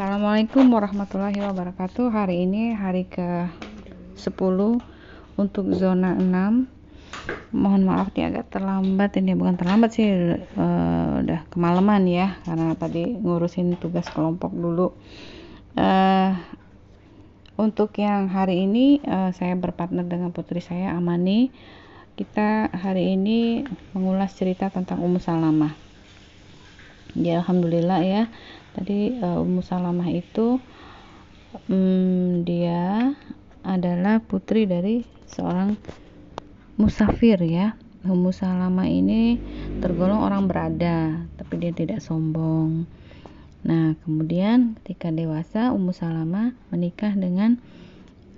Assalamualaikum warahmatullahi wabarakatuh. Hari ini hari ke 10 Untuk zona 6 Mohon maaf nih agak terlambat Ini. Bukan terlambat sih uh, Udah kemalaman ya Karena tadi ngurusin tugas kelompok dulu. Uh, Untuk yang hari ini uh, Saya berpartner dengan putri saya Amani. Kita hari ini mengulas cerita tentang Ummu Salamah. Ya Alhamdulillah ya tadi uh, Ummu Salamah itu um, dia adalah putri dari seorang musafir ya. Ummu Salamah ini tergolong orang berada tapi dia tidak sombong. Nah kemudian ketika dewasa Ummu Salamah menikah dengan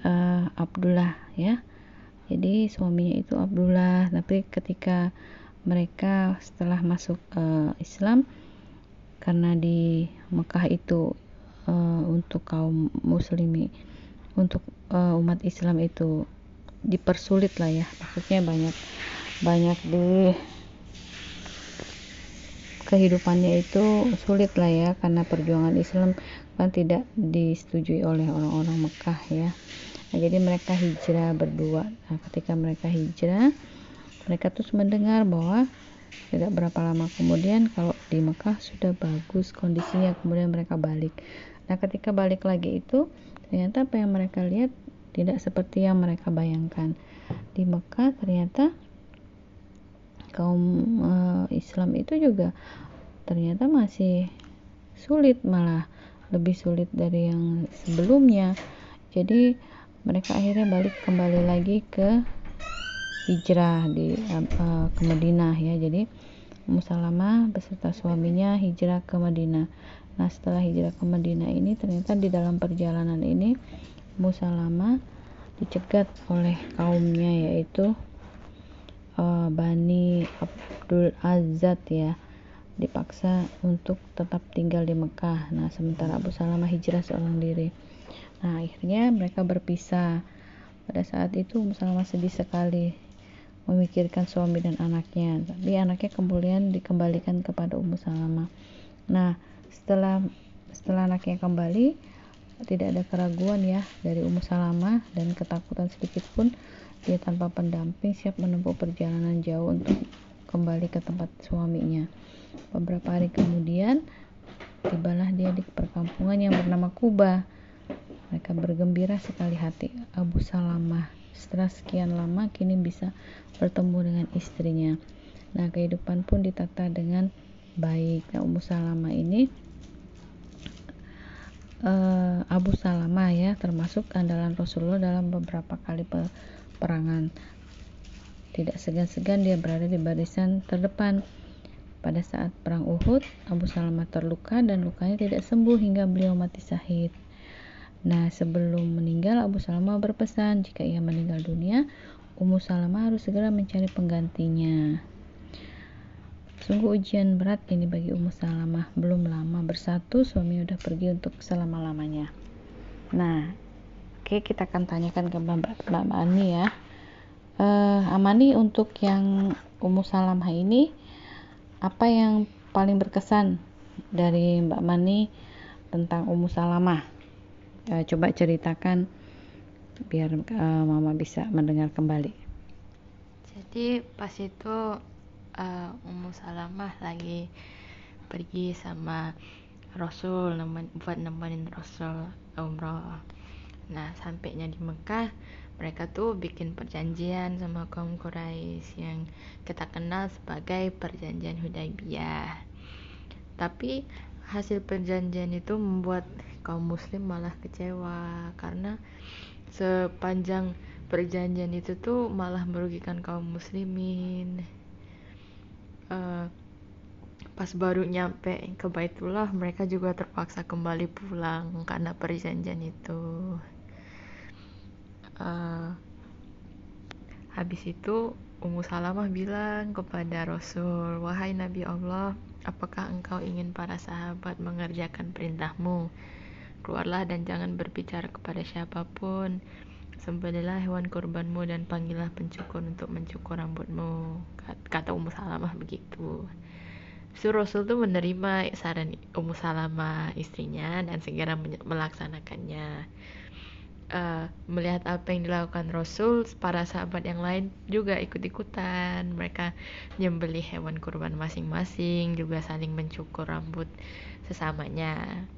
uh, Abdullah ya. Jadi suaminya itu Abdullah. Tapi ketika mereka setelah masuk uh, Islam karena di Mekah itu uh, untuk kaum muslimi untuk uh, umat Islam itu dipersulit lah ya. Maksudnya banyak banyak di kehidupannya itu sulit lah ya karena perjuangan Islam kan tidak disetujui oleh orang-orang Mekah ya. Nah, jadi mereka hijrah berdua. Nah, ketika mereka hijrah mereka terus mendengar bahwa tidak berapa lama kemudian kalau di Mekah sudah bagus kondisinya kemudian mereka balik. Nah ketika balik lagi itu ternyata apa yang mereka lihat tidak seperti yang mereka bayangkan. Di Mekah ternyata kaum uh, Islam itu juga ternyata masih sulit malah lebih sulit dari yang sebelumnya. Jadi mereka akhirnya balik kembali lagi ke hijrah di uh, ke Madinah ya. Jadi Musalamah beserta suaminya hijrah ke Madinah. Nah setelah hijrah ke Madinah ini ternyata di dalam perjalanan ini Musalamah dicegat oleh kaumnya yaitu uh, Bani Abdul Azad ya. Dipaksa untuk tetap tinggal di Mekah. Nah sementara Abu Salamah hijrah seorang diri. Nah akhirnya mereka berpisah. Pada saat itu Musalamah sedih sekali memikirkan suami dan anaknya. Tapi anaknya kemudian dikembalikan kepada Ummu Salamah. Nah setelah setelah anaknya kembali tidak ada keraguan ya dari Ummu Salamah dan ketakutan sedikit pun dia tanpa pendamping siap menempuh perjalanan jauh untuk kembali ke tempat suaminya. Beberapa hari kemudian tibalah dia di perkampungan yang bernama Kuba. Mereka bergembira sekali hati Abu Salamah setelah sekian lama kini bisa bertemu dengan istrinya. Nah, kehidupan pun ditata dengan baik. Nah, Ummu Salamah ini uh, Abu Salamah ya, termasuk andalan Rasulullah dalam beberapa kali peperangan. Tidak segan-segan dia berada di barisan terdepan. Pada saat perang Uhud, Abu Salamah terluka dan lukanya tidak sembuh hingga beliau mati syahid. Nah, sebelum meninggal, Abu Salamah berpesan jika ia meninggal dunia, Ummu Salamah harus segera mencari penggantinya. Sungguh ujian berat ini bagi Ummu Salamah. Belum lama bersatu, suami udah pergi untuk selama-lamanya. Nah, oke kita akan tanyakan ke Mbak, Mbak Mani ya. Uh, Amani untuk yang Ummu Salamah ini, apa yang paling berkesan dari Mbak Mani tentang Ummu Salamah? Uh, coba ceritakan biar uh, mama bisa mendengar kembali. Jadi pas itu uh, Ummu Salamah lagi pergi sama Rasul nemen, buat nemenin Rasul umroh. Nah sampainya di Mekah mereka tuh bikin perjanjian sama kaum Quraisy yang kita kenal sebagai perjanjian Hudaybiyah. Tapi hasil perjanjian itu membuat kaum muslim malah kecewa. Karena sepanjang perjanjian itu tuh malah merugikan kaum muslimin. Uh, pas baru nyampe ke Baitullah mereka juga terpaksa kembali pulang karena perjanjian itu. Uh, habis itu Ummu Salamah bilang kepada Rasul wahai Nabi Allah apakah engkau ingin para sahabat mengerjakan perintahmu Keluarlah dan jangan berbicara kepada siapa pun. Sembelilah hewan kurbanmu dan panggillah pencukur untuk mencukur rambutmu. Kata Ummu Salamah begitu. So Rasul tuh menerima saran Ummu Salamah istrinya dan segera melaksanakannya. Uh, melihat apa yang dilakukan Rasul, para sahabat yang lain juga ikut-ikutan. Mereka nyembeli hewan kurban masing-masing, juga saling mencukur rambut sesamanya.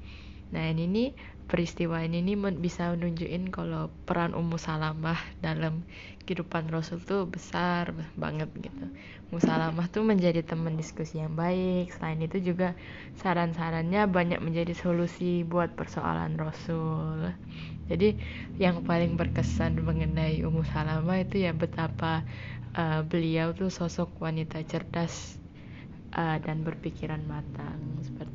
Nah ini nih peristiwa ini nih bisa menunjukin kalau peran Ummu Salamah dalam kehidupan Rasul tuh besar banget gitu. Ummu Salamah tuh menjadi teman diskusi yang baik. Selain itu juga saran-sarannya banyak menjadi solusi buat persoalan Rasul. Jadi yang paling berkesan mengenai Ummu Salamah itu ya betapa uh, beliau tuh sosok wanita cerdas uh, dan berpikiran matang seperti.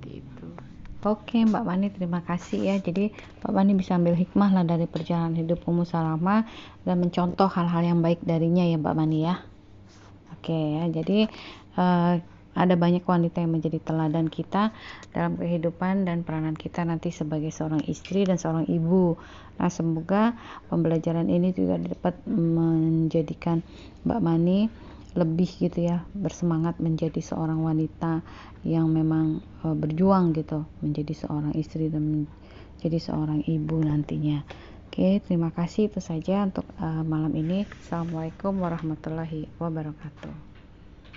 Oke Mbak Mani terima kasih ya jadi Mbak Mani bisa ambil hikmah lah dari perjalanan hidup Ummu Salama dan mencontoh hal-hal yang baik darinya ya Mbak Mani ya Oke ya jadi uh, ada banyak wanita yang menjadi teladan kita dalam kehidupan dan peranan kita nanti sebagai seorang istri dan seorang ibu. Nah, semoga pembelajaran ini juga dapat menjadikan Mbak Mani lebih gitu ya bersemangat menjadi seorang wanita yang memang uh, berjuang gitu menjadi seorang istri dan menjadi seorang ibu nantinya. Oke terima kasih itu saja untuk uh, malam ini. Assalamualaikum warahmatullahi wabarakatuh